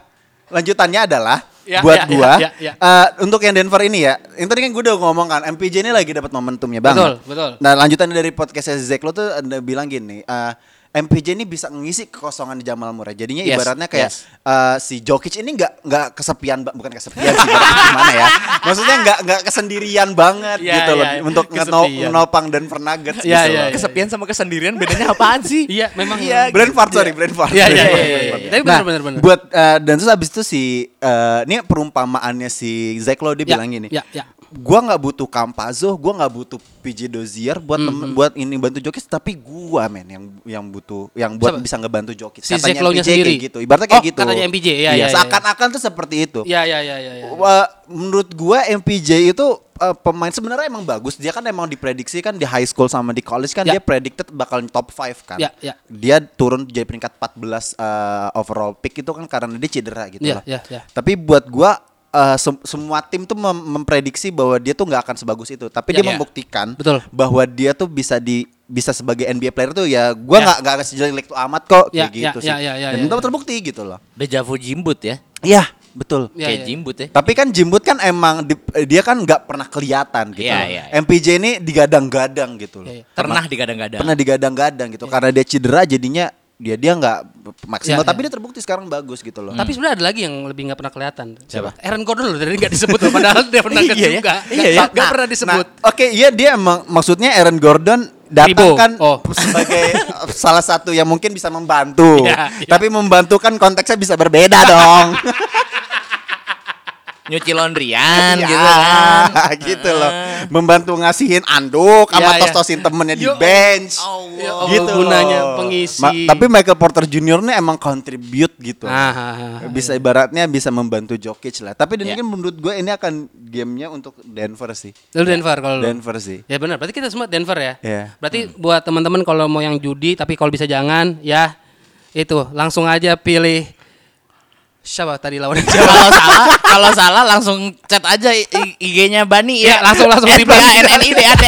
lanjutannya adalah Ya, buat ya, gua ya, ya, ya. eh, untuk yang Denver ini ya. Yang tadi kan gue udah ngomong kan MPJ ini lagi dapat momentumnya banget. Betul, betul. Nah, lanjutannya dari podcastnya Zach lo tuh ada bilang gini, eh, MPJ ini bisa ngisi kekosongan di Jamal Murray. Jadinya Yes, ibaratnya kayak yes. eh, si Jokic ini nggak nggak kesepian, bukan kesepian sih, gimana ya? Maksudnya nggak nggak kesendirian banget Ya, gitu loh ya, untuk ngenopang Denver Nuggets Ya, gitu ya, loh. ya. Kesepian sama kesendirian bedanya apaan sih? Iya, memang. Iya, Brand fart sorry, brand fart. Iya, iya, Brand iya, fart, iya, brand iya. fart. Tapi Nah, benar, benar, benar. Buat eh, dan terus abis itu si eh, ini perumpamaannya si Zach Lowe dia Ya, bilang gini. ya, ya. Gua nggak butuh Campazzo, gua nggak butuh PJ Dozier buat tem- buat ini bantu Jokic, tapi gua men yang yang butuh yang buat Siapa? bisa ngebantu Jokic. Si Lowe-nya MPJ sendiri? kayak gitu. Ibaratnya kayak Oh, gitu. katanya MPJ, iya, iya, iya. Seakan-akan tuh seperti itu. Iya, iya, iya, iya. iya. Wah, menurut gua MPJ itu eh, pemain sebenarnya emang bagus. Dia kan emang diprediksi kan di high school sama di college kan Ya. dia predicted bakal top 5 kan. Ya, ya. Dia turun jadi peringkat 14 eh, overall pick itu kan karena dia cedera gitu Ya, lah. ya, ya. Tapi buat gua eh, sem- semua tim tuh mem- memprediksi bahwa dia tuh nggak akan sebagus itu. Tapi Ya, dia ya. membuktikan Betul. bahwa dia tuh bisa di bisa sebagai NBA player tuh ya gua Ya. nggak nggak sejelek itu amat kok Ya, kayak ya, gitu ya, sih. ya, ya, Dan ya, itu ya. terbukti gitu loh. Dejavu Jimbut ya. Iya, betul. Ya, Kayak ya. Jimbut ya. Tapi kan Jimbut kan emang di- dia kan nggak pernah kelihatan gitu. Iya, loh. iya, iya. MPJ ini digadang-gadang gitu loh. Iya, iya. Pernah digadang-gadang. Pernah digadang-gadang gitu karena dia cedera jadinya dia dia nggak maksimal Iya, tapi iya. dia terbukti sekarang bagus gitu loh. Tapi sebenarnya ada lagi yang lebih nggak pernah kelihatan. Siapa? Aaron Gordon loh, dari nggak disebut loh, padahal dia pernah Iya ya? juga. Iya ya? Nggak pernah disebut. Nah, Oke, iya dia emang maksudnya Aaron Gordon datang kan Oh. sebagai salah satu yang mungkin bisa membantu. Iya, iya. Tapi membantu kan konteksnya bisa berbeda dong. Nyuci laundryan Iya, gitu kan. gitu loh. Membantu ngasihin anduk sama Iya, iya. tos-tosin temennya di bench. Ya Allah, gitu gunanya loh. pengisi. Ma- tapi Michael Porter Jr. nih emang contribute gitu. Ah, ah, ah, bisa ibaratnya bisa membantu Jokic lah. Tapi dan Ya. mungkin menurut gue ini akan gamenya untuk Denver sih. Lu Denver kalau lu. Denver sih. Ya benar, berarti kita semua Denver ya. Iya. Berarti buat teman-teman kalau mau yang judi tapi kalau bisa jangan ya itu langsung aja pilih siapa tadi lawannya siapa? Kalau salah, kalau salah langsung chat aja IG-nya Bani ya. langsung- langsung di B A N N I D A T